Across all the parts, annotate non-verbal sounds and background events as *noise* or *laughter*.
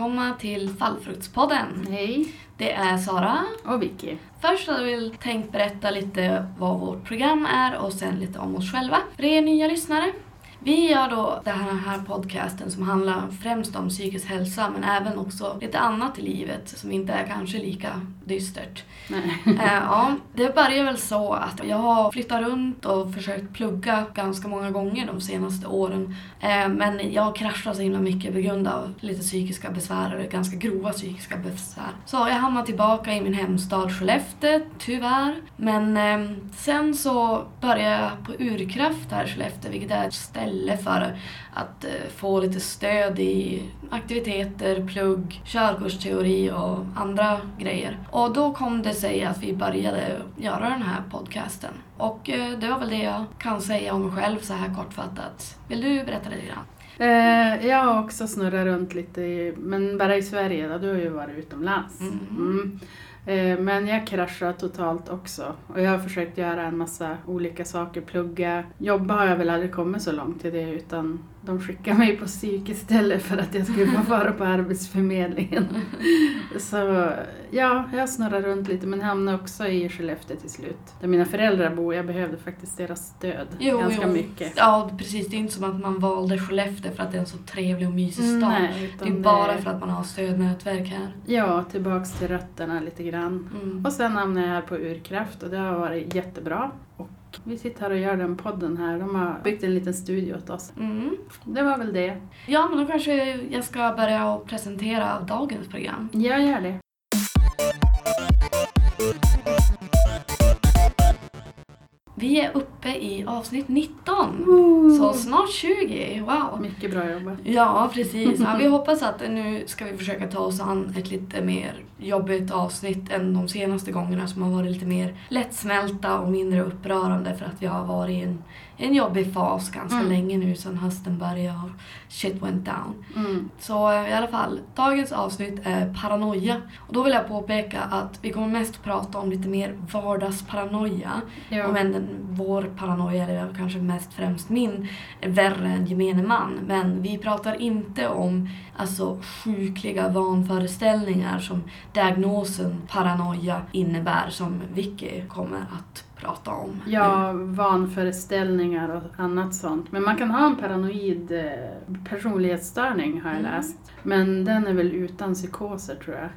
Välkomna till Fallfruktspodden. Hej. Det är Sara. Och Vicky. Först hade vi tänkt berätta lite vad vårt program är och sen lite om oss själva för er nya lyssnare. Vi gör då den här podcasten som handlar främst om psykisk hälsa men även också lite annat i livet som inte är kanske lika dystert. Eh, ja, det börjar väl så att jag har flyttat runt och försökt plugga ganska många gånger de senaste åren. Eh, men jag har kraschat så himla mycket på grund av lite psykiska besvär, eller ganska grova psykiska besvär. Så jag hamnade tillbaka i min hemstad Skellefteå, tyvärr. Men eh, sen så började jag på Urkraft här i Skellefteå, vilket är ett ställe för att eh, få lite stöd i aktiviteter, plugg, körkursteori och andra grejer. Och då kom det sig att vi började göra den här podcasten. Och eh, det var väl det jag kan säga om mig själv så här kortfattat. Vill du berätta lite grann? Eh, jag har också snurrat runt lite, i, men bara i Sverige då. Du har ju varit utomlands. Mm. Mm. Eh, men jag kraschade totalt också. Och jag har försökt göra en massa olika saker. Plugga. Jobba har jag väl aldrig kommit så långt till det utan de skickade mig på psyk istället för att jag skulle få vara på Arbetsförmedlingen. *laughs* Så ja, jag snurrar runt lite men hamnade också i Skellefteå till slut. Där mina föräldrar bor. Jag behövde faktiskt deras stöd ganska mycket. Ja, precis. Det är inte som att man valde Skellefteå för att det är en så trevlig och mysig stad. Nej, det är bara för att man har stödnätverk här. Ja, tillbaks till rötterna lite grann. Mm. Och sen hamnade jag här på Urkraft och det har varit jättebra. Vi sitter här och gör den podden här. De har byggt en liten studio åt oss. Mm. Det var väl det. Ja, men då kanske jag ska börja och presentera dagens program. Jag gör det. Vi är uppe i avsnitt 19. Så snart 20. Wow! Mycket bra jobbat. Ja, precis. Ja, vi *laughs* hoppas att nu ska vi försöka ta oss an ett lite mer jobbigt avsnitt än de senaste gångerna som har varit lite mer lättsmälta och mindre upprörande för att vi har varit i en, en jobbig fas ganska Mm. länge nu sedan hösten började och shit went down. Mm. Så eh, i alla fall, dagens avsnitt är paranoia. Och då vill jag påpeka att vi kommer mest prata om lite mer vardagsparanoia. Ja. Om än vår paranoia, eller kanske mest främst min, är värre än gemene man. Men vi pratar inte om alltså, sjukliga vanföreställningar som diagnosen paranoia innebär, som Vicky kommer att prata om. Ja, vanföreställningar och annat sånt. Men man kan ha en paranoid eh, personlighetsstörning har jag Mm. läst. Men den är väl utan psykoser tror jag.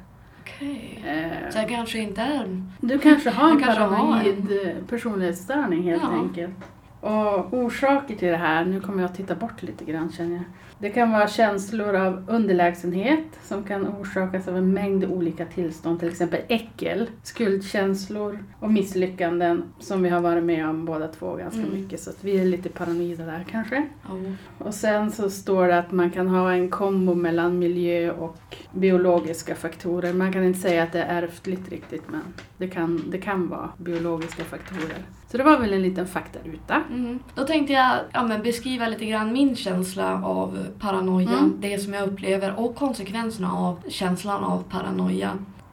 Okej. Eh, Så jag kanske inte är... Du kanske har en kanske har paranoid eh, personlighetsstörning helt Ja. enkelt. Och orsaker till det här, nu kommer jag att titta bort lite grann känner jag. Det kan vara känslor av underlägsenhet som kan orsakas av en mängd olika tillstånd, till exempel äckel, skuldkänslor och misslyckanden som vi har varit med om båda två ganska Mm. mycket. Så att vi är lite paranoida där kanske. Oh. Och sen så står det att man kan ha en kombo mellan miljö och biologiska faktorer. Man kan inte säga att det är ärftligt riktigt men det kan, det kan vara biologiska faktorer. Så det var väl en liten faktaruta. Mhm. Då tänkte jag ja, men beskriva lite grann min känsla av paranoia, Mm. det som jag upplever och konsekvenserna av känslan av paranoia.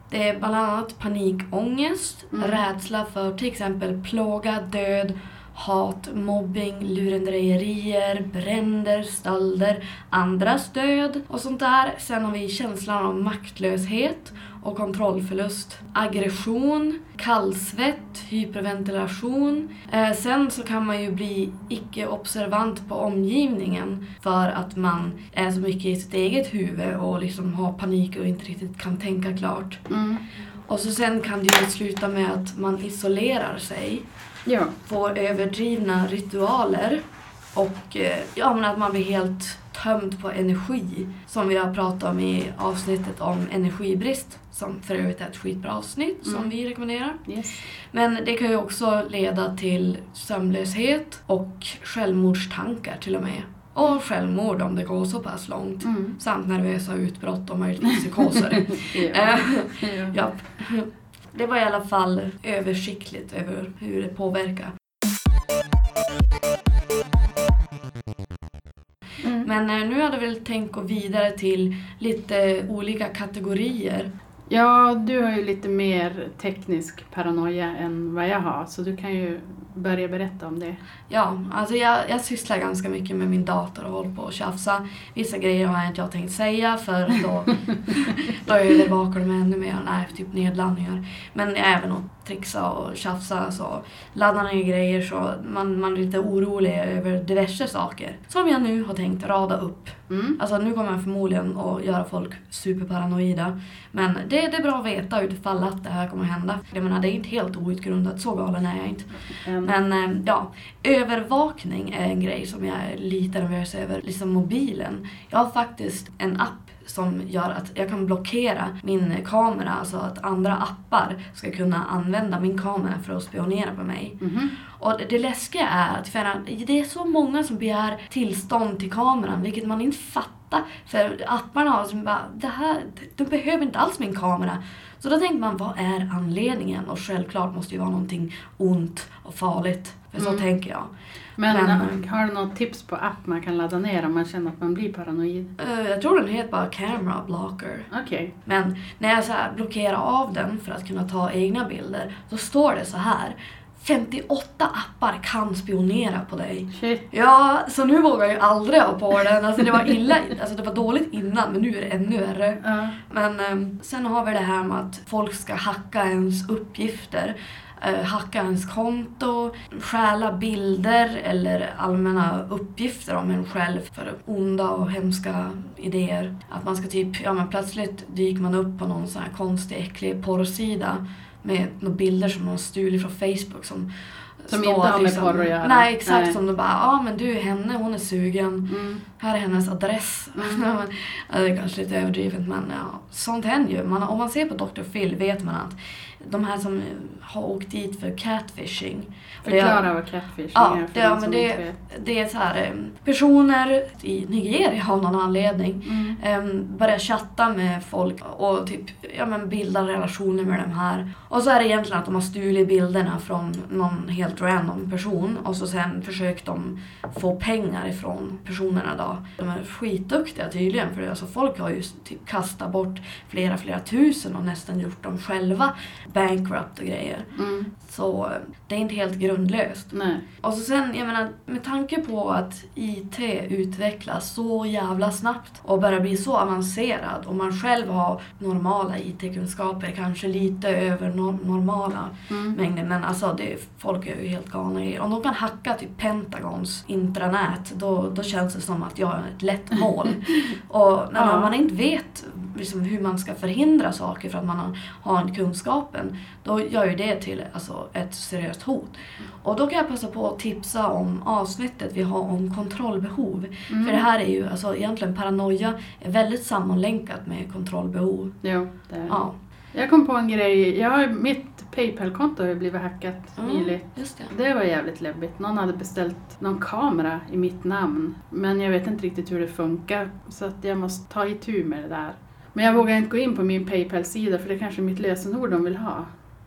Det är bland annat panikångest, Mm. rädsla för till exempel plåga, död, hat, mobbing, lurendrejerier, bränder, stölder, andras död och sånt där. Sen har vi känslan av maktlöshet och kontrollförlust, aggression, kallsvett, hyperventilation. Eh, sen så kan man ju bli icke-observant på omgivningen för att man är så mycket i sitt eget huvud och liksom har panik och inte riktigt kan tänka klart. Mm. Och så sen kan det ju sluta med att man isolerar sig, Ja. får överdrivna ritualer och eh, ja, men att man blir helt tömd på energi. Som vi har pratat om i avsnittet om energibrist, som för övrigt är ett skitbra avsnitt som Mm. vi rekommenderar. Yes. Men det kan ju också leda till sömnlöshet och självmordstankar till och med. Och självmord om det går så pass långt. Mm. Samt nervösa utbrott och möjligtvis psykoser. *laughs* Ja. *laughs* ja. Det var i alla fall översiktligt över hur det påverkar. Mm. Men eh, nu hade väl tänkt gå vidare till lite olika kategorier Ja, du har ju lite mer teknisk paranoia än vad jag har, så du kan ju börja berätta om det. Ja, alltså jag, jag sysslar ganska mycket med min dator och håller på att tjafsa. Vissa grejer har jag inte jag tänkt säga för då, *laughs* då övervakar de ännu mer. Nej, typ nedladdningar. Men även trixa och tjafsa så laddar ner grejer så man, man är lite orolig över diverse saker. Som jag nu har tänkt rada upp. Mm. Alltså nu kommer jag förmodligen att göra folk superparanoida. Men det, det är bra att veta utifall att det här kommer att hända. Jag menar det är inte helt outgrundat, så galen är jag inte. Mm. Men eh, ja, övervakning är en grej som jag är lite nervös över. Liksom mobilen. Jag har faktiskt en app som gör att jag kan blockera min kamera, alltså att andra appar ska kunna använda min kamera för att spionera på mig. Mhm. Och det, läskiga är att för det är så många som begär tillstånd till kameran, vilket man inte fattar. För apparna har som bara, det här, de behöver inte alls min kamera. Så då tänker man, vad är anledningen? Och självklart måste det ju vara någonting ont och farligt. För så Mm. tänker jag. Men, Men- äh, har du något tips på app man kan ladda ner om man känner att man blir paranoid? Eh, Jag tror den heter bara Camera Blocker. Okej. Men när jag så blockerar av den för att kunna ta egna bilder, så står det så här. 58 appar kan spionera på dig. Shit. Ja, så nu vågar jag ju aldrig ha på den. Alltså det var illa, alltså det var dåligt innan men nu är det ännu värre. Ja. Men ehm, sen har vi det här med att folk ska hacka ens uppgifter. Eh, hacka ens konto, stjäla bilder eller allmänna uppgifter om en själv för onda och hemska idéer. Att man ska typ, ja men plötsligt dyker man upp på någon sån här konstig äcklig porrsida med några bilder som någon stulit från Facebook som Som står inte har med liksom- porr att göra. Nej, exakt. Nej. Som de bara, ja men du henne, hon är sugen. Mm. Här är hennes adress. Mm. *laughs* det är kanske lite överdrivet men ja, sånt händer ju. Man, om man ser på Dr. Phil vet man att de här som har åkt dit för catfishing. är- Förklara vad catfishing Ja, är för det, ja, men det, vet. det är så här eh, personer i Nigeria av någon anledning Mm. um, börjar chatta med folk och typ, ja, men bilda relationer med de här. Och så är det egentligen att de har stulit bilderna från någon helt random person och så sen försökt de få pengar ifrån personerna då. De är skitduktiga tydligen för alltså folk har ju typ kastat bort flera, flera tusen och nästan gjort dem själva bankrupt och grejer. Mm. Så det är inte helt grundlöst. Nej. Och så sen, jag menar, med tanke på att IT utvecklas så jävla snabbt och börjar bli så avancerad och man själv har normala IT-kunskaper, kanske lite över nor- normala Mm. mängder, men alltså det, folk är ju helt galna i- Om de kan hacka typ Pentagons intranät, då, då känns det som att jag är ett lätt mål. *laughs* och när Ja. man inte vet liksom, hur man ska förhindra saker för att man har, kunskapen, då gör ju det till alltså, ett seriöst hot. Och då kan jag passa på att tipsa om avsnittet vi har om kontrollbehov. Mm. För det här är ju, alltså egentligen paranoia är väldigt sammanlänkat med kontrollbehov. Jo, det är. Ja, Jag kom på en grej. Jag har, mitt Paypal-konto har ju blivit hackat mm, nyligt. det. Det var jävligt läbbigt. Någon hade beställt någon kamera i mitt namn. Men jag vet inte riktigt hur det funkar. Så att jag måste ta itu med det där. Men jag vågar inte gå in på min Paypal-sida för det är kanske mitt lösenord de vill ha.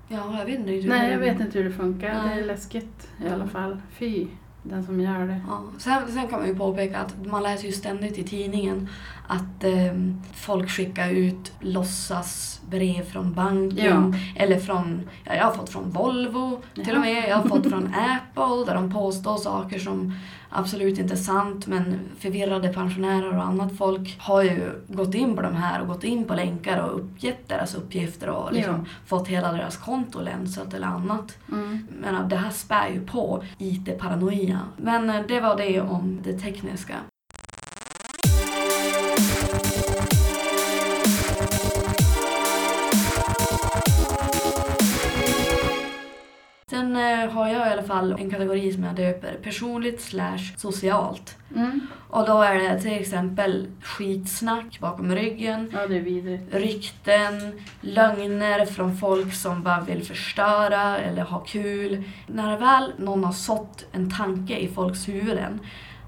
Ja, jag vet inte riktigt. Nej, hur- jag vet inte hur det funkar. Nej. Det är läskigt i alla fall. Fy, den som gör det. Ja. Sen, sen kan man ju påpeka att man läser ju ständigt i tidningen att ehm, folk skickar ut låtsasbrev från banken. Eller från, ja, jag har fått från Volvo till Jaha. och med. Jag har fått från *laughs* Apple där de påstår saker som absolut inte är sant men förvirrade pensionärer och annat folk har ju gått in på de här och gått in på länkar och uppgett deras uppgifter och liksom fått hela deras konto länsat eller annat. Mm. Men det här spär ju på IT-paranoia. Men eh, det var det om det tekniska. Sen eh, har jag i alla fall en kategori som jag döper personligt slash socialt. Mm. Och då är det till exempel skitsnack bakom ryggen, Ja, det är vidrigt. rykten, lögner från folk som bara vill förstöra eller ha kul. När väl någon har sått en tanke i folks huvuden,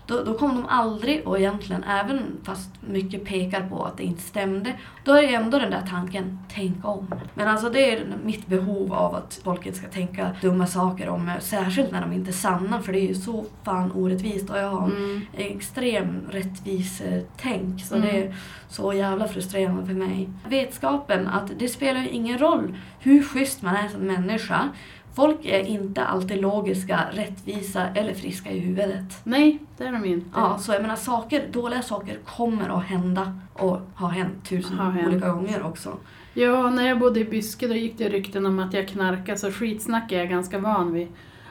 då, då kommer de aldrig, och egentligen även fast mycket pekar på att det inte stämde, då är det ändå den där tanken, tänk om. Men alltså det är mitt behov av att folk inte ska tänka dumma saker om mig, särskilt när de inte är sanna, för det är ju så fan orättvist och jag har Mm. extrem rättvisetänk. Så Mm. det är så jävla frustrerande för mig. Vetskapen att det spelar ingen roll hur schysst man är som människa. Folk är inte alltid logiska, rättvisa eller friska i huvudet. Nej, det är de inte. Ja, så jag menar saker, dåliga saker kommer att hända och har hänt tusen Har hänt. olika gånger också. Ja, när jag bodde i Byske då gick det rykten om att jag knarkade, så skitsnack är jag ganska van vid.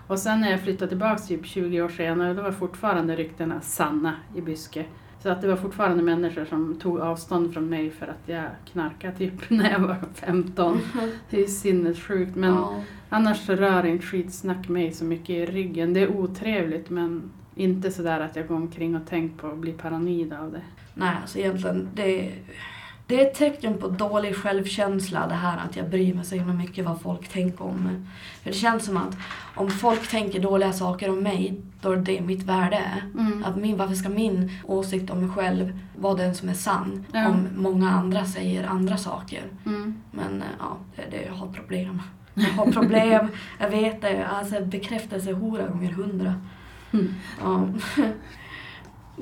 Och sen när jag flyttade tillbaka typ 20 år senare, då var fortfarande ryktena sanna i Byske. Så att det var fortfarande människor som tog avstånd från mig för att jag knarkade typ *laughs* när jag var 15. *laughs* Det är ju sinnessjukt. Men ja. Annars så rör inte skitsnack mig så mycket i ryggen. Det är otrevligt men inte sådär att jag går omkring och tänker på att bli paranoid av det. Nej, alltså egentligen, det, det är ett tecken på dålig självkänsla det här att jag bryr mig så himla mycket vad folk tänker om mig. För det känns som att om folk tänker dåliga saker om mig, då är det mitt värde är. Mm. Att min, varför ska min åsikt om mig själv vara den som är sann Ja. om många andra säger andra saker? Mm. Men eh, ja, det, det, jag har problem. Jag har problem, jag vet det. Alltså bekräftelsehora gånger hundra. Mm. Ja. *laughs*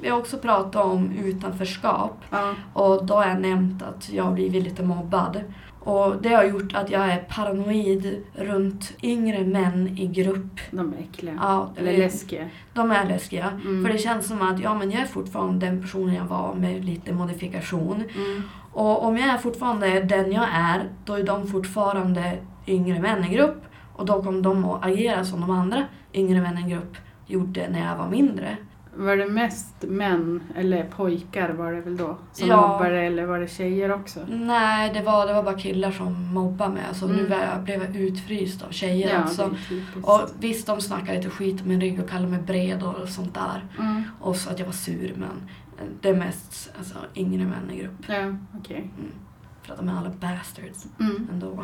Vi har också pratat om utanförskap. Ja. Och då har jag nämnt att jag har blivit lite mobbad. Och det har gjort att jag är paranoid runt yngre män i grupp. De är äckliga. Ja, Eller läskiga. De är läskiga. Mm. För det känns som att ja, men jag är fortfarande den personen jag var med lite modifikation. Mm. Och om jag är fortfarande den jag är, då är de fortfarande yngre män i grupp. Och då kommer de att agera som de andra yngre männen i grupp gjorde när jag var mindre. Var det mest män, eller pojkar var det väl då, som Ja. mobbade eller var det tjejer också? Nej, det var, det var bara killar som mobbade mig. Så nu Mm. jag, blev jag utfryst av tjejer ja, typiskt. Och visst, de snackade lite skit om min rygg och kallade mig bred och sånt där. Mm. Och så att jag var sur, men det är mest alltså, yngre män i grupp. Ja, okej. För att de är alla bastards Mm. ändå. *laughs*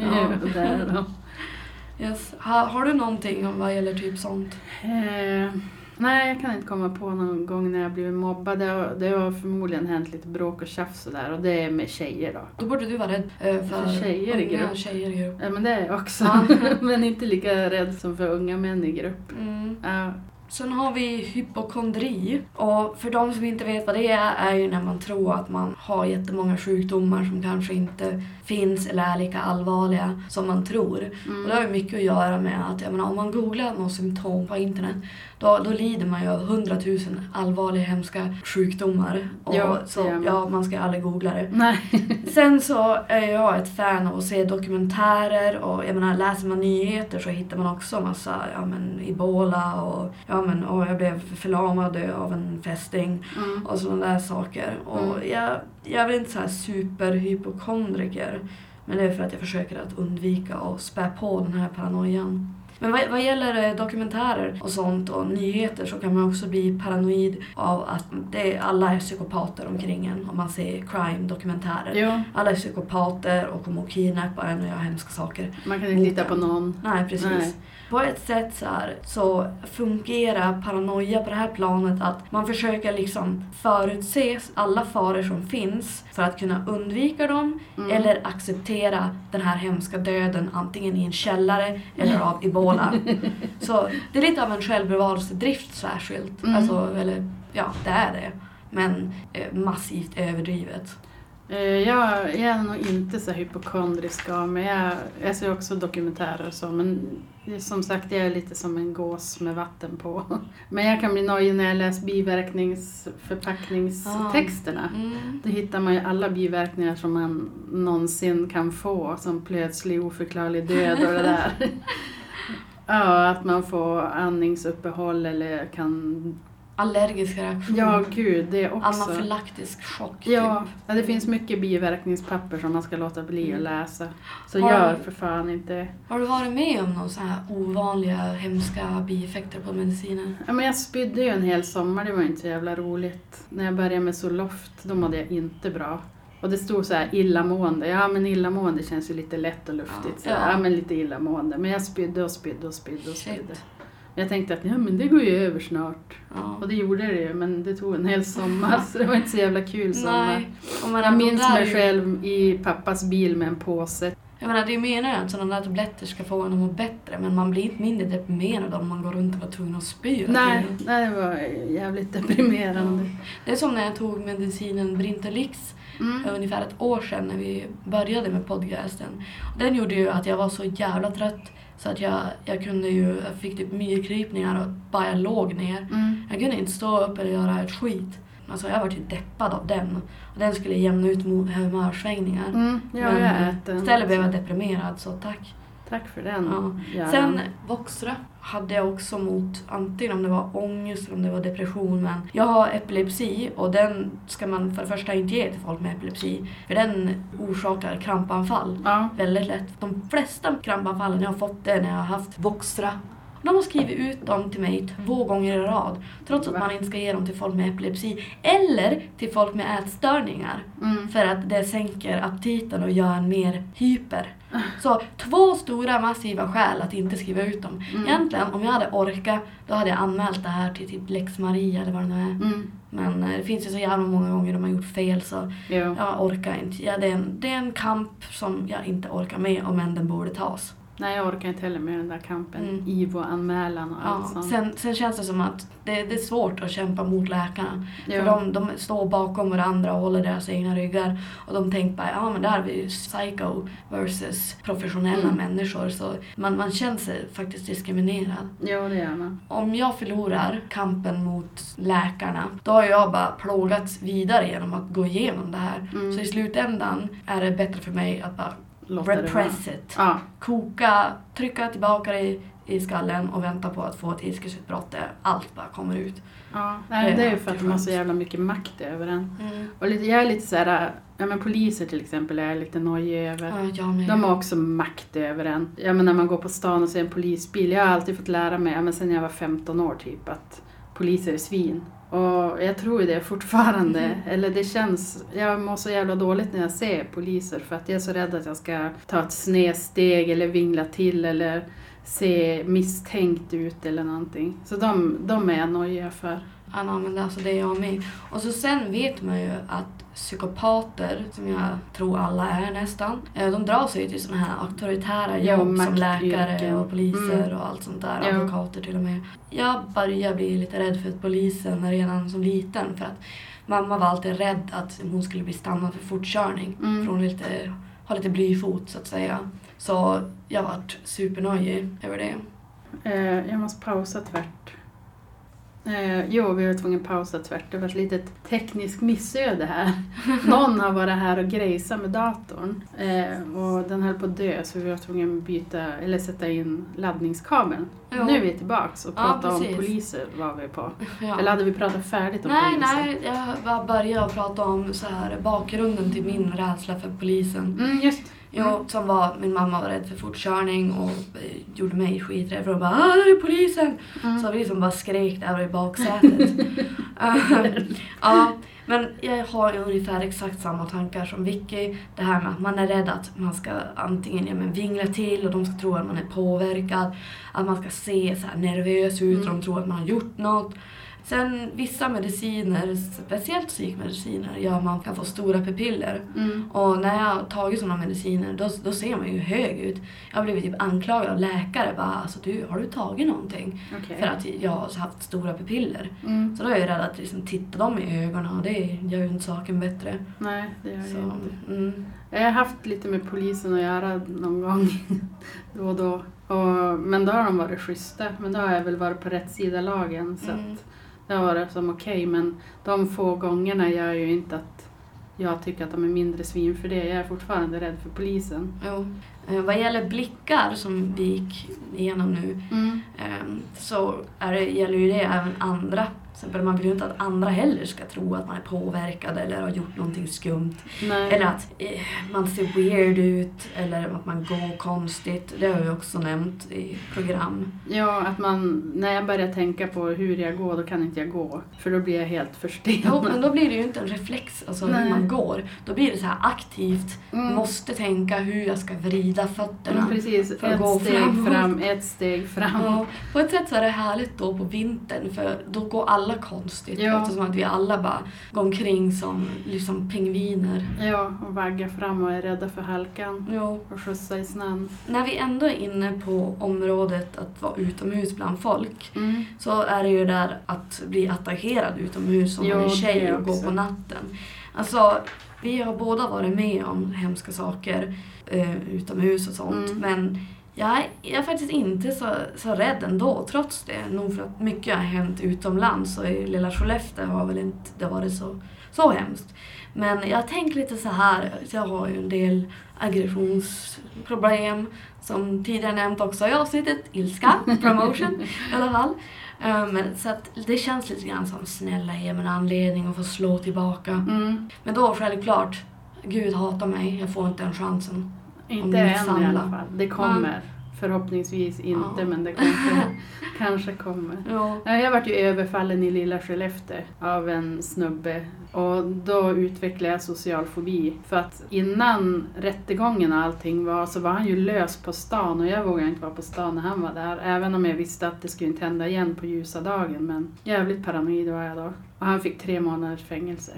Ja. det är då. Yes. Har, har du någonting om vad gäller typ sånt? Eh, nej, jag kan inte komma på någon gång när jag blivit mobbad. Det har, det har förmodligen hänt lite bråk och tjafs och där och det är med tjejer då. Då borde du vara rädd eh, för, För tjejer i grupp. tjejer i grupp. Ja, men det är jag också. *laughs* Men inte lika rädd som för unga män i grupp. Mm. Ja. Sen har vi hypokondri. Och för de som inte vet vad det är, är ju när man tror att man har jättemånga sjukdomar som kanske inte finns eller är lika allvarliga som man tror. Mm. Och det har ju mycket att göra med att jag menar, om man googlar något symptom på internet då, då lider man ju av hundratusen allvarliga hemska sjukdomar. Och Ja, så, ja, man ska aldrig googla det. Nej. *laughs* Sen så är jag ett fan av att se dokumentärer och jag menar, läser man nyheter så hittar man också massa, ja men ebola och ja men och jag blev förlamad av en fästing Mm. och sådana där saker. Och Mm. jag, jag är väl inte så här superhypokondriker men det är för att jag försöker att undvika att spä på den här paranoian. Men vad, vad gäller eh, dokumentärer och sånt och nyheter så kan man också bli paranoid av att det, alla är psykopater omkring en om man ser crime-dokumentärer. Ja, Alla är psykopater och kommer att kidnappa en och göra hemska saker. man kan inte lita på någon. Nej, precis. Nej. På ett sätt så, här, så fungerar paranoia på det här planet att man försöker liksom förutse alla faror som finns för att kunna undvika dem Mm. eller acceptera den här hemska döden antingen i en källare eller av ebola. *laughs* så det är lite av en självbevarelsedrift särskilt. Mm. Alltså, eller ja, det är det. Men eh, massivt överdrivet. Eh, Jag, jag är nog inte så hypokondrisk av mig. Jag, jag ser också dokumentärer och så men som sagt jag är lite som en gås med vatten på. *laughs* Men jag kan bli nojig när jag läser biverkningsförpackningstexterna. Mm. Då hittar man ju alla biverkningar som man någonsin kan få som plötslig oförklarlig död och det där. *laughs* Ja, att man får andningsuppehåll eller kan... Allergiska reaktioner. Ja, gud, det också. Anafylaktisk chock. Ja, Typ. ja, det finns mycket biverkningspapper som man ska låta bli att läsa. Så Har- gör för fan inte... Har du varit med om några så här ovanliga, hemska bieffekter på mediciner? Ja, men jag spydde ju en hel sommar, det var inte så jävla roligt. När jag började med Zoloft, då mådde jag inte bra. Och det stod så här illamående. Ja men illamående känns ju lite lätt och luftigt. Så Ja. ja men lite illamående. Men jag spydde och spydde och spydde och Shit. Jag tänkte att ja, men det går ju över snart. Ja. Och det gjorde det ju, men det tog en hel sommar så det var inte så jävla kul sommar. Nej. Jag minns mig ju- själv i pappas bil med en påse. Jag menar, det är ju meningen att sådana där tabletter ska få en att må bättre men man blir inte mindre deprimerad om man går runt och var tvungen att spy Nej, nej, det var jävligt deprimerande. Det är som när jag tog medicinen Brintelix Mm. ungefär ett år sedan när vi började med podcasten. Den gjorde ju att jag var så jävla trött så att jag, jag kunde ju, jag fick typ myrkrypningar och bara jag låg ner. Mm. Jag kunde inte stå upp eller göra ett skit. Alltså jag var ju deppad av den. Och den skulle jämna ut humörsvängningar. Mm. Ja, Men. Istället blev jag deprimerad så tack. Tack för den. Ja. Sen Voxra hade jag också mot antingen om det var ångest eller om det var depression. Men jag har epilepsi och den ska man för det första inte ge till folk med epilepsi. För den orsakar krampanfall Ja. väldigt lätt. De flesta krampanfallen jag har fått det när jag har haft Voxra. De har skrivit ut dem till mig två gånger i rad. Trots att man inte ska ge dem till folk med epilepsi. Eller till folk med ätstörningar. Mm. För att det sänker aptiten och gör en mer hyper. *laughs* Så två stora massiva skäl att inte skriva ut dem. Mm. Egentligen om jag hade orkat då hade jag anmält det här till typ Lex Maria eller vad det nu är. Mm. Men eh, det finns ju så jävla många gånger de har gjort fel så Jo. jag orkar inte. Ja, det, är en, det är en kamp som jag inte orkar med om än den borde tas. Nej, jag orkar inte heller med den där kampen. Mm. IVO-anmälan och allt Ja, sånt. sen, sen känns det som att det, det är svårt att kämpa mot läkarna. Jo. För de, de står bakom varandra och håller deras egna ryggar. Och de tänker bara, ja men där har vi ju psycho versus professionella Mm. människor. Så man, man känner sig faktiskt diskriminerad. Jo, det gör man. Om jag förlorar kampen mot läkarna, då har jag bara plågats vidare genom att gå igenom det här. Mm. Så i slutändan är det bättre för mig att bara Låta det repress it. Ja. Koka, trycka tillbaka det i, i skallen och vänta på att få ett ilskesutbrott där allt bara kommer ut. ja. Nej, det är ju för att de har så jävla mycket makt över en. Mm. Och lite, jag är lite så här, ja men poliser till exempel är jag lite nojig över. Ja. De har också makt över en. Ja men när man går på stan och ser en polisbil, jag har alltid fått lära mig, ja, men sen jag var 15 år typ, att poliser är svin. Och jag tror ju det fortfarande. Mhm. Eller det känns, jag mår så jävla dåligt när jag ser poliser för att jag är så rädd att jag ska ta ett snedsteg eller vingla till eller se misstänkt ut eller någonting. Så de, de är jag nojig för. Ja, men det, alltså, det är jag med. Och så sen vet man ju att psykopater, som jag tror alla är nästan, eh, de drar sig till sådana här auktoritära Ja, jobb som maktyrken. läkare och poliser Mm. och allt sånt där. Ja. Advokater till och med. Jag började bli lite rädd för polisen redan som liten för att mamma var alltid rädd att hon skulle bli stannad för fortkörning. Mm. För hon lite, har lite blyfot så att säga. Så jag vart supernöjig över det. Eh, jag måste pausa tvärt. Eh, jo, vi var tvungna att pausa tvärt. Det var ett litet tekniskt missöde här. *laughs* Någon har varit här och grejsat med datorn. Eh, och den höll på att dö så vi var tvungna att byta, eller sätta in laddningskabeln. Jo. Nu är vi tillbaks och Ja, pratar om precis. poliser var vi på. Ja. Eller hade vi pratat färdigt om Nej, poliser? nej, jag bara började prata om så här, bakgrunden till min rädsla för polisen. Mm, just Jo, som var, min mamma var rädd för fortkörning och eh, gjorde mig skiträdd för hon bara ah, där är polisen! mm. Så vi som bara skrek där i baksätet. *laughs* Eh, ja, men jag har ju ungefär exakt samma tankar som Vicky. Det här med att man är rädd att man ska antingen ja, men vingla till och de ska tro att man är påverkad. Att man ska se så nervös ut och Mm. de tror att man har gjort något. Sen vissa mediciner, speciellt psykmediciner, gör att man kan få stora pupiller. Mm. Och när jag har tagit sådana mediciner då, då ser man ju hög ut. Jag har blivit typ anklagad av läkare. Bara, alltså, du, har du tagit någonting? Okej. För att jag har haft stora pupiller. Mm. Så då är jag rädd att liksom, titta dem i ögonen och det gör ju inte saken bättre. Nej, det gör jag Så, inte. mm. Jag har haft lite med polisen att göra någon gång *laughs* då och då. Och, men då har de varit schyssta. Men då har jag väl varit på rätt sida lagen. Så Mm. Det har varit som okej. men de få gångerna gör ju inte att jag tycker att de är mindre svin för det. Jag är fortfarande rädd för polisen. Jo. Eh, vad gäller blickar som vi gick igenom nu Mm. eh, så är det, gäller ju det även andra exempel, man vill ju inte att andra heller ska tro att man är påverkad eller har gjort någonting skumt. Nej. Eller att eh, man ser weird ut eller att man går konstigt. Det har jag också nämnt i program. Ja, att man, när jag börjar tänka på hur jag går, då kan inte jag gå. För då blir jag helt Jo, förstenad. men då blir det ju inte en reflex, alltså hur Nej. man går. Då blir det så här aktivt, Mm. måste tänka hur jag ska vrida fötterna. Ja, precis. för att gå Ett steg framåt. fram, ett steg fram. Ja, på ett sätt så är det härligt då på vintern för då går alla konstigt Ja. eftersom att vi alla bara går omkring som liksom pingviner. Ja, och vagga fram och är rädda för halkan. Jo. Och skjutsa i snön. När vi ändå är inne på området att vara utomhus bland folk Mm. så är det ju där att bli attackerad utomhus om Jo, man är tjej och går på natten. Alltså, vi har båda varit med om hemska saker eh, utomhus och sånt Mm. men jag är, jag är faktiskt inte så, så rädd ändå trots det. Nog för att mycket har hänt utomlands och i lilla Skellefteå har väl inte det varit så, så hemskt. Men jag tänker lite så här, jag har ju en del aggressionsproblem som tidigare nämnt också i avsnittet ilska, *laughs* promotion i alla fall. Men, så att det känns lite grann som snälla ge mig en anledning att få slå tillbaka. Mm. Men då självklart, Gud hatar mig, jag får inte den chansen. Inte än i alla fall. Det kommer. Förhoppningsvis inte, Ja. men det *laughs* kanske, kanske kommer. Ja, Jag vart ju överfallen i lilla Skellefteå av en snubbe och då utvecklade jag social fobi. För att innan rättegången och allting var så var han ju lös på stan och jag vågade inte vara på stan när han var där. Även om jag visste att det skulle inte hända igen på ljusa dagen. Men jävligt paranoid var jag då. Och han fick tre månaders fängelse.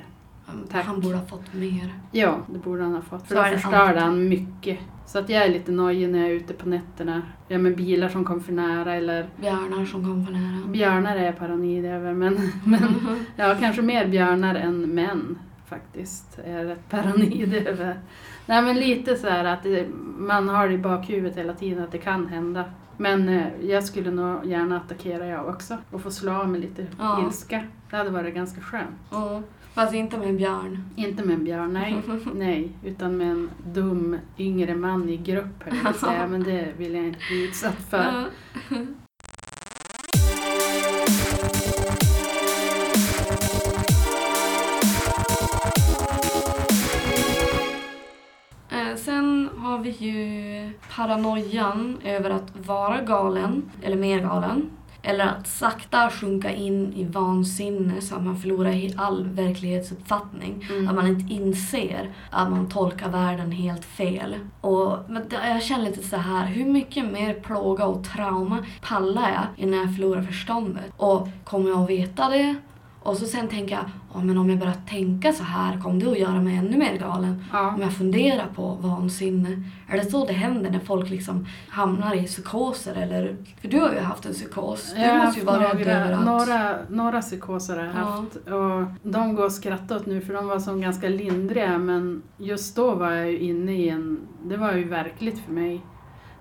Tack. Han borde ha fått mer. Ja, det borde han ha fått. För Så då förstörde han mycket. Så att jag är lite nojig när jag är ute på nätterna. Ja, med bilar som kom för nära eller Björnar som kom för nära. björnar är jag paranoid över. Men, *laughs* men *laughs* ja, kanske mer björnar än män faktiskt. Är jag rätt paranoid *laughs* över. Nej men lite så här att det, man har det i bakhuvudet hela tiden att det kan hända. Men eh, jag skulle nog gärna attackera jag också och få slå av med lite Ja. ilska. Det hade varit ganska skönt. Ja, fast inte med en björn. Inte med en björn, nej. *laughs* nej. Utan med en dum yngre man i grupp höll säga. Men det vill jag inte bli utsatt för. *laughs* Eh, Sen har vi ju paranoian över att vara galen, eller mer galen. Eller att sakta sjunka in i vansinne så att man förlorar all verklighetsuppfattning. Mm. Att man inte inser att man tolkar världen helt fel. Och, men jag känner lite så här, hur mycket mer plåga och trauma pallar jag innan jag förlorar förståndet? Och kommer jag att veta det? Och så sen tänker jag, ja, men om jag börjar tänka så här, kommer det att göra mig ännu mer galen? Ja. Om jag funderar på vansinne. Är det så det händer när folk liksom hamnar i psykoser? Eller, för du har ju haft en psykos. Du Jag måste ju vara rädd över att... några, några psykoser har jag Ja. haft. Och de går att skratta åt nu för de var som ganska lindriga. Men just då var jag ju inne i en... Det var ju verkligt för mig.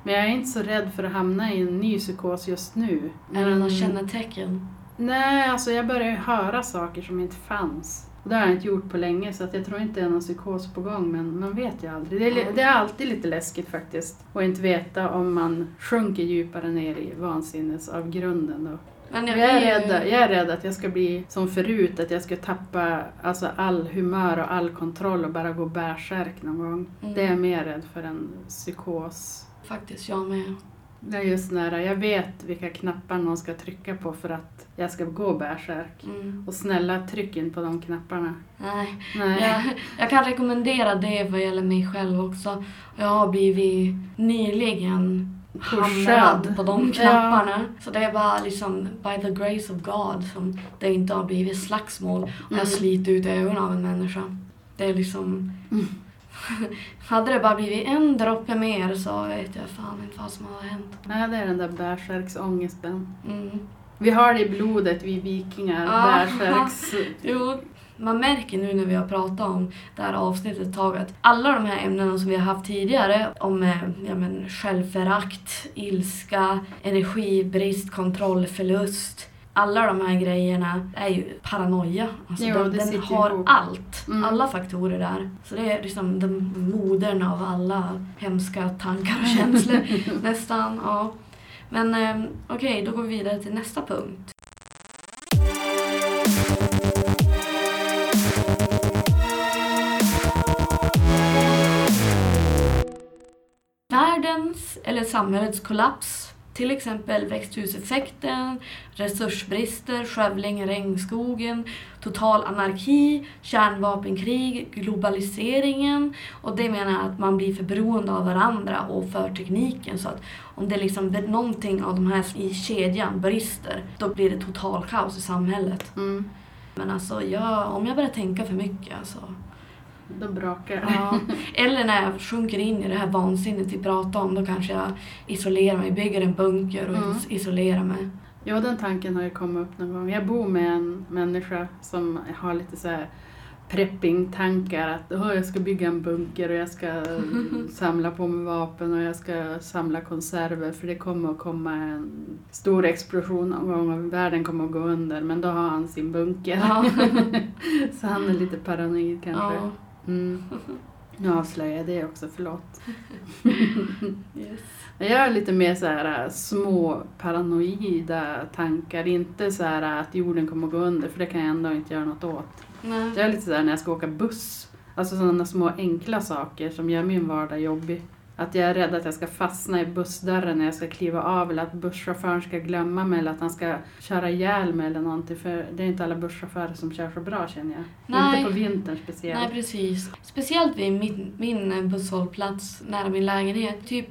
Men jag är inte så rädd för att hamna i en ny psykos just nu. Är det några kännetecken? Nej, alltså jag börjar ju höra saker som inte fanns. Det har jag inte gjort på länge så att jag tror inte det är någon psykos på gång men man vet ju aldrig. Det är, Ja. det är alltid lite läskigt faktiskt. att inte veta om man sjunker djupare ner i vansinnesavgrunden då. Men Jag är, rädd, jag är rädd att jag ska bli som förut, att jag ska tappa alltså, all humör och all kontroll och bara gå bärsärk någon gång. Mm. Det är jag mer rädd för än psykos. Faktiskt, jag med. Det är just nära, jag vet vilka knappar någon ska trycka på för att jag ska gå bärsärk. Mm. Och snälla, tryck in på de knapparna. Nej. Nej. Jag, jag kan rekommendera det vad gäller mig själv också. Jag har blivit nyligen hamrad på de knapparna. Så det är bara liksom by the grace of God som det inte har blivit slagsmål och jag Mm. slitit ut ögonen av en människa. Det är liksom... Mm. *laughs* hade det bara blivit en droppe mer så vet jag fan inte vad som hade hänt. Nej, det är den där bärsärksångesten. Mm. Vi har det i blodet, vi vikingar. Bärsärks... *laughs* Jo, man märker nu när vi har pratat om det här avsnittet ett tag att alla de här ämnena som vi har haft tidigare om eh, ja, men, självförakt, ilska, energibrist, kontrollförlust alla de här grejerna är ju paranoia. Alltså jo, den, den har ihop. allt. Mm. Alla faktorer där. Så det är liksom den modern av alla hemska tankar och känslor *laughs* nästan. Ja. Men ehm, okej, okay, då går vi vidare till nästa punkt. Världens, eller samhällets kollaps till exempel växthuseffekten, resursbrister, skövling i regnskogen, total anarki, kärnvapenkrig, globaliseringen. Och det menar jag att man blir för beroende av varandra och för tekniken. Så att om det liksom, någonting av de här i kedjan brister, då blir det total kaos i samhället. Mm. Men alltså, jag, om jag börjar tänka för mycket alltså, Då brakar. Ja. Eller när jag sjunker in i det här vansinnet vi pratar om, då kanske jag isolerar mig, bygger en bunker och Mm. isolerar mig. Ja, den tanken har ju kommit upp någon gång. Jag bor med en människa som har lite så här prepping-tankar att "Åh, jag ska bygga en bunker och jag ska *laughs* samla på mig vapen och jag ska samla konserver för det kommer att komma en stor explosion någon gång och världen kommer att gå under men då har han sin bunker. Ja. *laughs* så han är lite paranoid kanske. Ja. Mm. *laughs* Nu avslöjar jag det också, förlåt. *laughs* Yes. Jag har lite mer så här äh, små paranoida tankar. Inte så här äh, att jorden kommer att gå under, för det kan jag ändå inte göra något åt. Nej. Jag är lite så här när jag ska åka buss. Alltså sådana små enkla saker som gör min vardag jobbig. Att jag är rädd att jag ska fastna i bussdörren när jag ska kliva av eller att busschauffören ska glömma mig eller att han ska köra ihjäl mig eller någonting. För det är inte alla busschaufförer som kör så bra känner jag. Nej. Inte på vintern speciellt. Nej, precis. Speciellt vid min, min busshållplats nära min lägenhet. Typ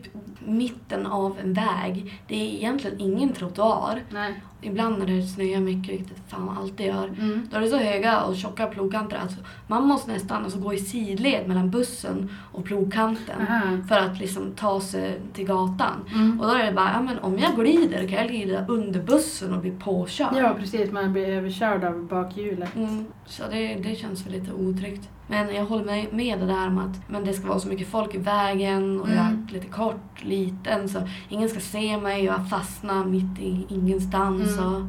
mitten av en väg. Det är egentligen ingen trottoar. Nej. Ibland när det snöar mycket, vilket fan alltid gör, Mm. då är det så höga och tjocka plogkanter att man måste nästan alltså gå i sidled mellan bussen och plogkanten Aha. för att liksom ta sig till gatan. Mm. Och då är det bara, ja men om jag glider kan jag glida under bussen och bli påkörd. Ja, precis. Man blir överkörd av bakhjulet. Mm, så det, det känns väl lite otryggt. Men jag håller med, med det där med att men det ska vara så mycket folk i vägen och jag Mm. är lite kort, liten så ingen ska se mig och jag fastnar mitt i ingenstans. Mm. Och,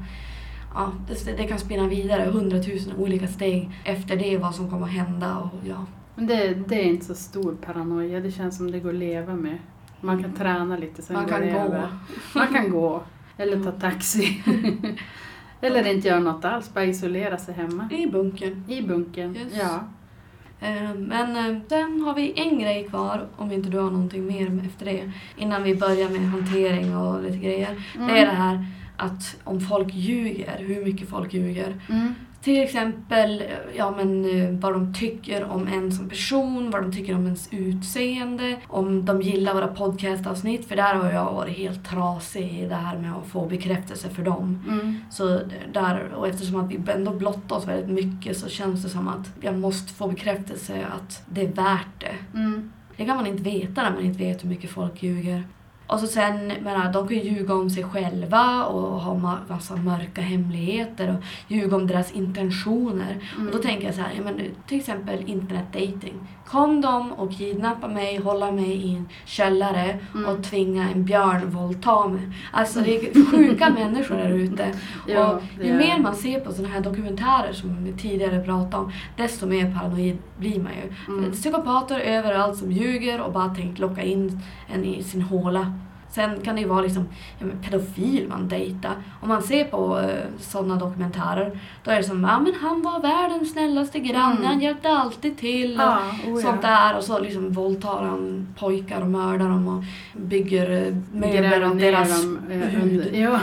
ja, det, det kan spinna vidare hundratusen olika steg efter det vad som kommer att hända. Och, ja. Men det, det är inte så stor paranoia. Det känns som det går att leva med. Man kan träna lite, sen Man går kan det gå. över. Man kan gå. Eller ta taxi. *laughs* Eller inte göra något alls, bara isolera sig hemma. I bunkern. I bunkern. Yes. Ja. Eh, Men eh, sen har vi en grej kvar, om inte du har någonting mer efter det, innan vi börjar med hantering och lite grejer. Det är det här att om folk ljuger, hur mycket folk ljuger. Mm. Till exempel ja, men, eh, vad de tycker om en som person, vad de tycker om ens utseende, om de gillar våra podcastavsnitt, för där har jag varit helt trasig i det här med att få bekräftelse för dem. Mm. Så där, och eftersom att vi ändå blottar oss väldigt mycket så känns det som att jag måste få bekräftelse att det är värt det. Mm. Det kan man inte veta när man inte vet hur mycket folk ljuger. Och så sen, menar, de kan ju ljuga om sig själva och ha ma- massa mörka hemligheter och ljuga om deras intentioner. Mm. Och då tänker jag så här, men, till exempel internetdating. Kom de och kidnappa mig, hålla mig i en källare Mm. och tvinga en björn våldta mig. Alltså det är *laughs* sjuka människor där ute. Ja, och ju mer man ser på sådana här dokumentärer som vi tidigare pratade om, desto mer paranoid blir man ju. Mm. Psykopater överallt som ljuger och bara tänkt locka in en i sin håla. Sen kan det ju vara liksom, ja, pedofil man dejtar. Om man ser på uh, sådana dokumentärer, då är det som ja men han var världens snällaste granne, Mm. han hjälpte alltid till. Och Ja, oh. Sånt där och så liksom våldtar han pojkar och mördar dem och bygger eh, möbler av deras dem eh, hud. *laughs* Ja.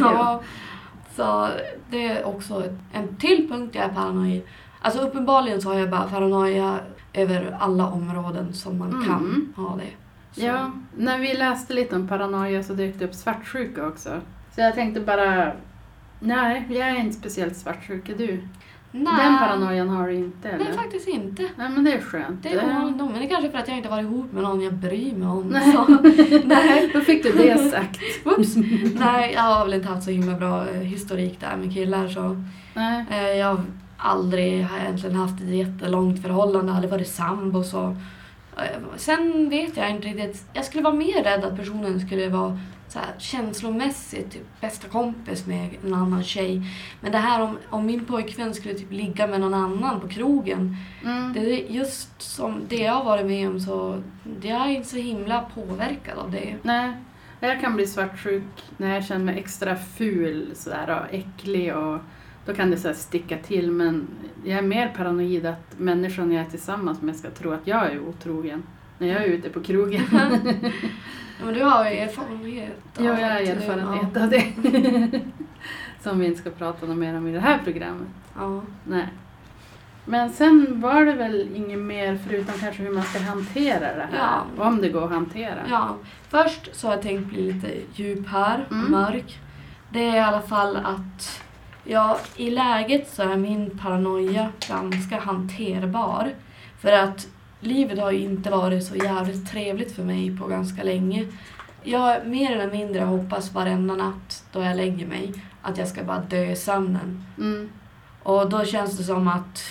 Ja, så det är också en till punkt jag är paranoid. Alltså uppenbarligen så har jag bara paranoia över alla områden som man Mm. kan ha det. Så. Ja, när vi läste lite om paranoia så dök det upp svartsjuka också. Så jag tänkte bara, nej, jag är inte speciellt svartsjuk. Är du? Nej, Den paranoian har du inte eller? nej faktiskt inte. Nej men det är skönt. Det är vanligt nog, men det är kanske för att jag inte varit ihop med någon jag bryr mig om. Nej. Så, *laughs* nej, Då fick du det sagt. whoops. nej, jag har väl inte haft så himla bra eh, historik där med killar så. Nej. Eh, Jag har aldrig har egentligen haft ett jättelångt förhållande, aldrig varit sambo så. Sen vet jag inte riktigt. Jag skulle vara mer rädd att personen skulle vara så här, känslomässigt typ, bästa kompis med en annan tjej. Men det här om, om min pojkvän skulle typ ligga med någon annan på krogen. Mm. Det är just som det jag har varit med om så jag är inte så himla påverkad av det. Nej. Jag kan bli svartsjuk när jag känner mig extra ful sådär, och äcklig och då kan det så sticka till men jag är mer paranoid att människan jag är tillsammans med ska tro att jag är otrogen. när jag är ute på krogen. *laughs* Ja, men du har ju erfarenhet. Ja, jag har erfarenhet ja. av det. *laughs* Som vi inte ska prata mer om i det här programmet. Ja. Nej. Men sen var det väl inget mer förutom kanske hur man ska hantera det här. Ja. Om det går att hantera. ja. Först så har jag tänkt bli lite djup här, Mm. mörk. Det är i alla fall att ja, i läget så är min paranoia ganska hanterbar. För att livet har ju inte varit så jävligt trevligt för mig på ganska länge. Jag mer eller mindre hoppas varenda natt då jag lägger mig att jag ska bara dö i sömnen. Mm. Och då känns det som att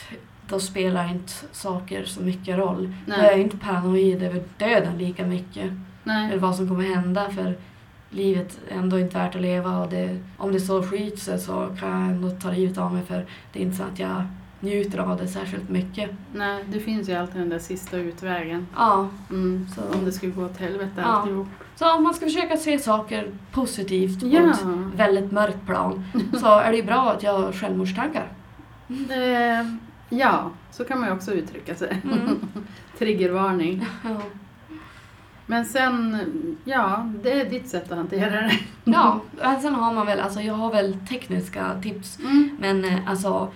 då spelar inte saker så mycket roll. Nej. Då är jag inte paranoid över döden lika mycket. Eller Nej. vad som kommer hända för livet ändå inte värt att leva och det, om det så skiter sig så kan jag ändå ta livet av mig för det är inte så att jag njuter av det särskilt mycket. Nej, det finns ju alltid den där sista utvägen. Ja, Mm. Så- Om det skulle gå åt helvete Ja. alltihop. så om man ska försöka se saker positivt på Ja. ett väldigt mörkt plan *laughs* så är det ju bra att jag har självmordstankar. Eh, ja, så kan man ju också uttrycka sig. Mm. *laughs* Triggervarning. Ja. Men sen, ja, det är ditt sätt att hantera det. *laughs* ja, men sen har man väl, alltså jag har väl tekniska tips Mm. Men eh, alltså,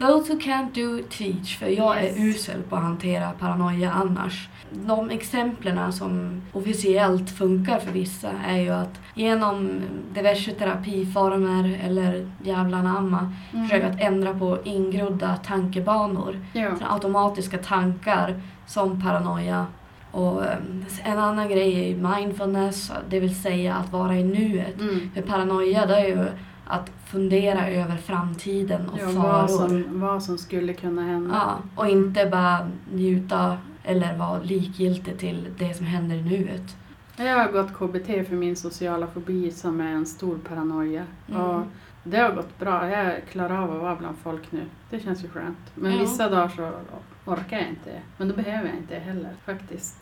those who can't do teach, för jag Yes. är usel på att hantera paranoia annars. De exemplen som officiellt funkar för vissa är ju att genom diverse terapiformer eller jävla namma Mm. försöka att ändra på ingrodda tankebanor. Ja. Automatiska tankar som paranoia. Och eh, en annan grej är ju mindfulness, det vill säga att vara i nuet. Mm. För paranoia det är ju att fundera över framtiden och Ja, faror. vad, som, vad som skulle kunna hända. Ja, och inte bara njuta eller vara likgiltig till det som händer i nuet. Jag har gått KBT för min sociala fobi som är en stor paranoia. Mm. Och det har gått bra. Jag klarar av att vara bland folk nu. Det känns ju skönt. Men Ja. vissa dagar så orkar jag inte. Men då behöver jag inte heller faktiskt.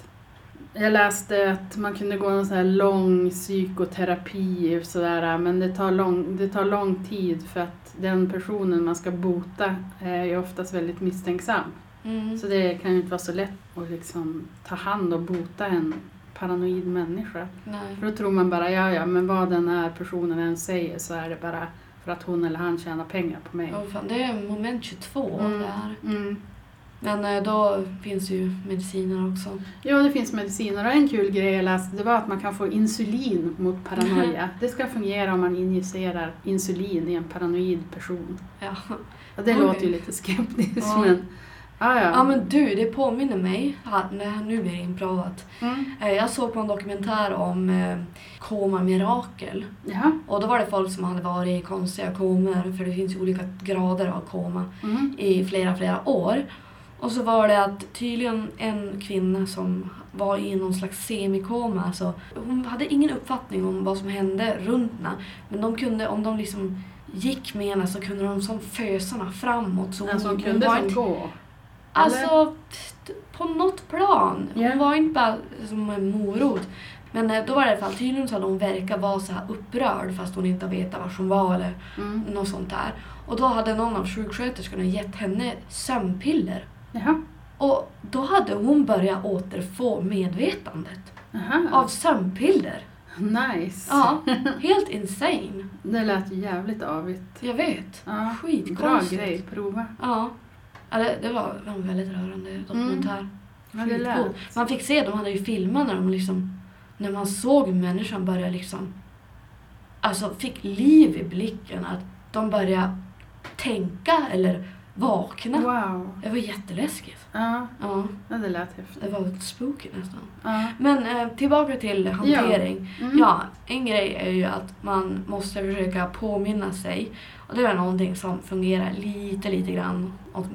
Jag läste att man kunde gå en sån här lång psykoterapi och sådär, men det tar, lång, det tar lång tid för att den personen man ska bota är ju oftast väldigt misstänksam. Mm. Så det kan ju inte vara så lätt att liksom ta hand och bota en paranoid människa. Nej. För då tror man bara, ja ja, men vad den här personen än säger så är det bara för att hon eller han tjänar pengar på mig. Oh, fan, det är moment 22 Mm. det här. Mm. Men eh, då finns ju mediciner också. Ja, det finns mediciner och en kul grej jag läste det var att man kan få insulin mot paranoia. *laughs* Det ska fungera om man injicerar insulin i en paranoid person. Ja. Ja, det Oj. låter ju lite skeptiskt Ja. men... Ja, ja. ja men du, det påminner mig, när nu blir det inprovat. Mm. Eh, Jag såg på en dokumentär om eh, koma-mirakel. Jaha. Och då var det folk som hade varit i konstiga komer, för det finns ju olika grader av koma. Mm. i flera, flera år. Och så var det att tydligen en kvinna som var i någon slags semikoma, alltså, hon hade ingen uppfattning om vad som hände runt henne. Men de kunde, om de liksom gick med henne så kunde de som fösarna framåt. Så Alltså hon hon kunde var som inte, gå. Alltså, på något plan. Hon Ja. var inte bara som en morot. Men eh, då var det i alla fall tydligen så att hon verkade vara så här upprörd fast hon inte vetat var hon var eller Mm. något sånt där. Och då hade någon av sjuksköterskorna gett henne sömnpiller. Jaha. Och då hade hon börjat återfå medvetandet Jaha. av sömnpiller. Nice. Ja, *laughs* helt insane. Det lät jävligt avigt. Jag vet. Ja. Bra Skitkonstigt. grej, prova. Ja. Ja det, det var en väldigt rörande dokumentär. Ja, det Skitcool. lät. Man fick se, de hade ju filmat när de liksom, när man såg människan börja liksom, alltså fick liv i blicken. Att de började tänka eller vakna. Wow. Det var jätteläskigt. Ja, Ja, ja, det lät häftigt. det var spooky nästan. Ja. Men eh, tillbaka till hantering. Mm. Ja, en grej är ju att man måste försöka påminna sig. Och det är någonting som fungerar lite, lite grann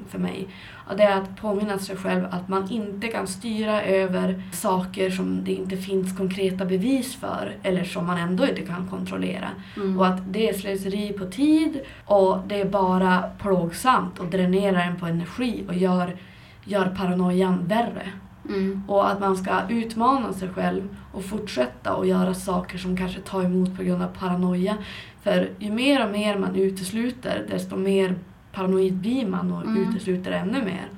för mig. Och det är att påminna sig själv att man inte kan styra över saker som det inte finns konkreta bevis för eller som man ändå inte kan kontrollera. Mm. Och att det är slöseri på tid och det är bara plågsamt och dränerar en på energi och gör, gör paranoian värre. Mm. Och att man ska utmana sig själv och fortsätta och göra saker som kanske tar emot på grund av paranoia. För ju mer och mer man utesluter, desto mer paranoid blir man och Mm. utesluter ännu mer.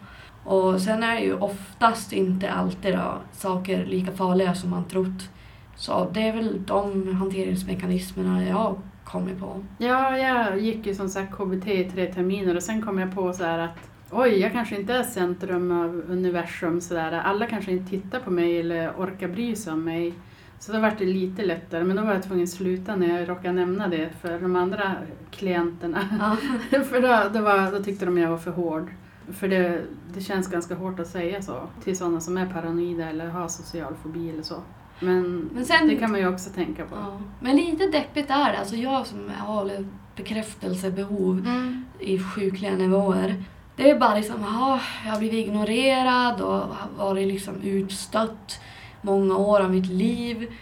Och sen är ju oftast inte alltid då, saker lika farliga som man trott. Så det är väl de hanteringsmekanismerna jag kommit på. Ja, jag gick ju som sagt KBT i tre terminer och sen kom jag på så här att oj, jag kanske inte är centrum av universum sådär. Alla kanske inte tittar på mig eller orkar bry sig om mig. Så då var det lite lättare, men då var jag tvungen att sluta när jag råkade nämna det för de andra klienterna. Ja. *laughs* för då, då, var, då tyckte de jag var för hård. För det, det känns ganska hårt att säga så till sådana som är paranoida eller har social fobi eller så. Men, Men sen- det kan man ju också tänka på. Ja. Men lite deppigt är det. Alltså jag som har bekräftelsebehov Mm. i sjukliga nivåer. Det är bara liksom, aha, jag har blivit ignorerad och varit liksom utstött många år av mitt liv.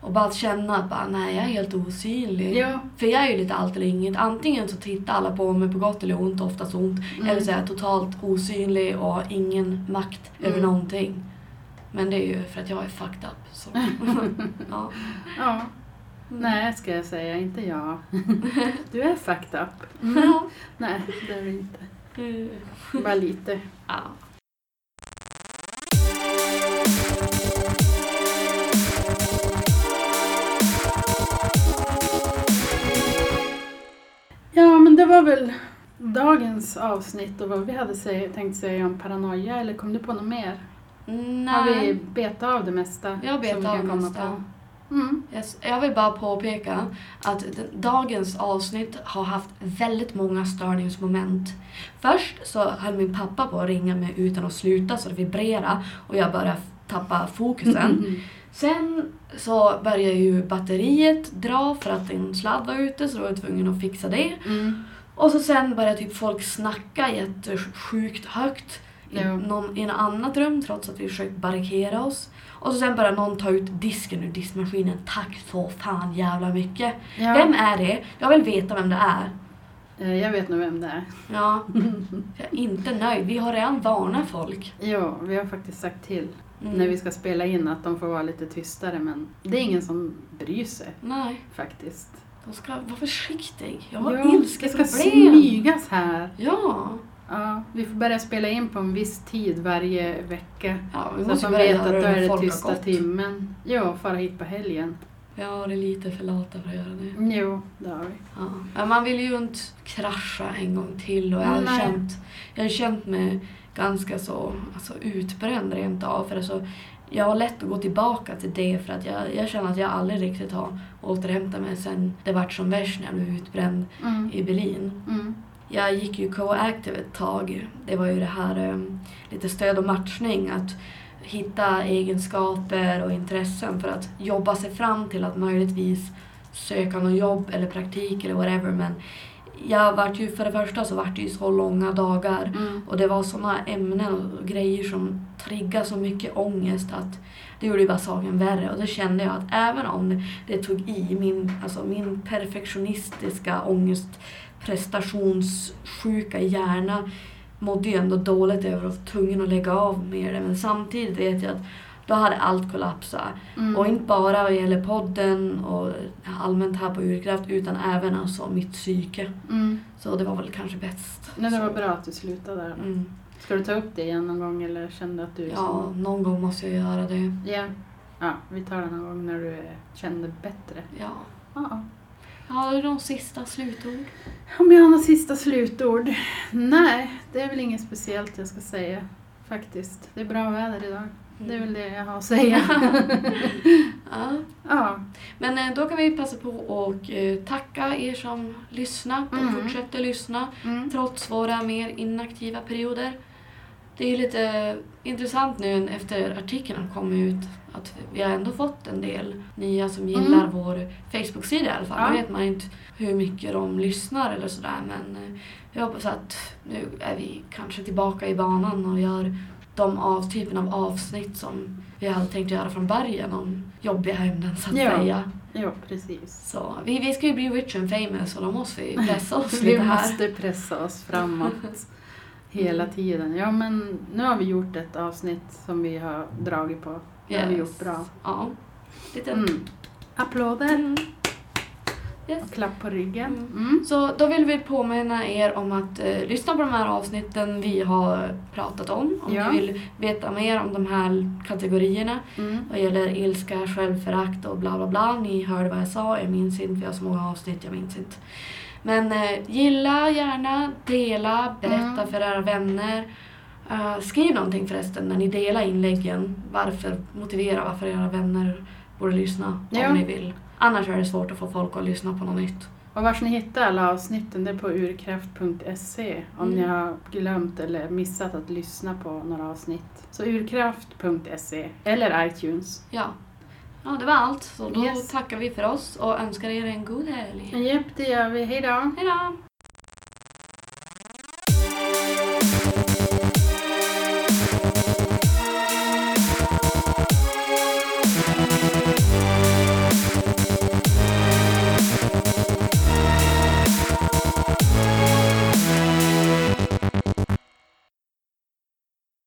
Och bara att känna att bara, nej, jag är helt osynlig. Ja. För jag är ju lite allt eller inget. Antingen så tittar alla på mig på gott eller ont, oftast ont. Mm. Eller så är jag totalt osynlig och har ingen makt över Mm. någonting. Men det är ju för att jag är fucked up. Så. *laughs* ja. Ja. Nej, ska jag säga, inte jag. *laughs* Du är fucked up. Nej, det är du inte. Mm. Bara lite. Ja. Ja, men det var väl dagens avsnitt och vad vi hade säg, tänkt säga om paranoia, eller kom du på något mer? Har vi Nej, betat av det mesta? jag som vi av det mesta. på? Mm. Yes, Jag vill bara påpeka att d- dagens avsnitt har haft väldigt många störningsmoment. Först så höll min pappa på att ringa mig utan att sluta så det vibrerade och jag började tappa fokusen. Sen så började ju batteriet dra för att en sladd var ute så då var jag tvungen att fixa det. Mm. Och så sen började typ folk snacka jättesjukt högt i, någon, i ett annat rum trots att vi försökt barrikera oss. Och så sen började någon ta ut disken ur diskmaskinen. Tack så fan jävla mycket. Ja. Vem är det? Jag vill veta vem det är. Eh, Jag vet nog vem det är. Ja, *laughs* jag är inte nöjd. Vi har redan varnat folk. Ja, vi har faktiskt sagt till Mm. när vi ska spela in att de får vara lite tystare men det är ingen som bryr sig Nej, faktiskt. de ska vara försiktig. Jag har Ja, ilsket det ska problem. smygas här. Ja. Ja, vi får börja spela in på en viss tid varje vecka. ja, vi Så att måste de börja vet att då är det har tysta timmen. Ja, fara hit på helgen. Ja, det är lite för lata för att göra det. Jo, det har vi. Ja. Men man vill ju inte krascha en gång till och jag har Nej. känt, jag har känt mig ganska så alltså, utbränd rent av. För alltså, jag har lätt att gå tillbaka till det för att jag, jag känner att jag aldrig riktigt har återhämtat mig sen det vart som värst när jag blev utbränd Mm. i Berlin. Mm. Jag gick ju co-active ett tag. Det var ju det här um, lite stöd och matchning. Att hitta egenskaper och intressen för att jobba sig fram till att möjligtvis söka något jobb eller praktik eller whatever. Men jag vart ju, för det första så vart det ju så långa dagar Mm. och det var såna ämnen och grejer som triggade så mycket ångest att det gjorde ju bara saken värre. Och då kände jag att även om det, det tog i, min, alltså min perfektionistiska ångest, prestationssjuka hjärna mådde ju ändå dåligt över att vara tvungen att lägga av med det. Men samtidigt vet jag att då hade allt kollapsat. Mm. Och inte bara vad gäller podden och allmänt här på Urkraft utan även alltså mitt psyke. Mm. Så det var väl kanske bäst. Nej, det var bra att du slutade där. Mm. Ska du ta upp det igen någon gång eller kände att du... Ja, någon gång måste jag göra det. Ja. Ja, vi tar det någon gång när du kände bättre. Ja. Ja. Har du någon sista slutord? Om jag har några sista slutord? Nej, det är väl inget speciellt jag ska säga. Faktiskt. Det är bra väder idag. Det är väl det jag har att säga. *laughs* ja. ja. Men eh, då kan vi passa på och eh, tacka er som lyssnat och Mm. fortsätter lyssna Mm. trots våra mer inaktiva perioder. Det är lite intressant nu efter artikeln kom ut att vi har ändå fått en del nya som gillar Mm. vår Facebook-sida i alla fall. Ja. Nu vet man inte hur mycket de lyssnar eller sådär men eh, jag hoppas att nu är vi kanske tillbaka i banan och gör de av, typen av avsnitt som vi hade tänkt göra från början om jobbiga ämnen så att Ja. säga. Jo, precis. Så vi, vi ska ju bli rich and famous och då måste vi pressa oss *laughs* Vi lite här. måste pressa oss framåt *laughs* hela tiden. Ja, men nu har vi gjort ett avsnitt som vi har dragit på. Det har vi gjort bra. Ja. Lite... Mm. Applåder. Mm. Yes. Och klapp på ryggen. Mm. Mm. Så då vill vi påminna er om att eh, lyssna på de här avsnitten vi har pratat om. Om Ja. ni vill veta mer om de här kategorierna. Mm. Vad gäller ilska, självförakt och bla bla bla. Ni hörde vad jag sa, jag minns inte, vi har så många avsnitt, jag minns inte. Men eh, gilla gärna, dela, berätta Mm. för era vänner. Eh, skriv någonting förresten när ni delar inläggen. Varför, motivera varför era vänner borde lyssna Ja. om ni vill. Annars är det svårt att få folk att lyssna på något nytt. Och var ni hittar alla avsnitten det är på urkraft.se om Mm. ni har glömt eller missat att lyssna på några avsnitt. Så urkraft.se eller iTunes. Ja. ja, det var allt. Så då Yes. tackar vi för oss och önskar er en god helg. Japp, det gör vi. Hejdå! Hej då!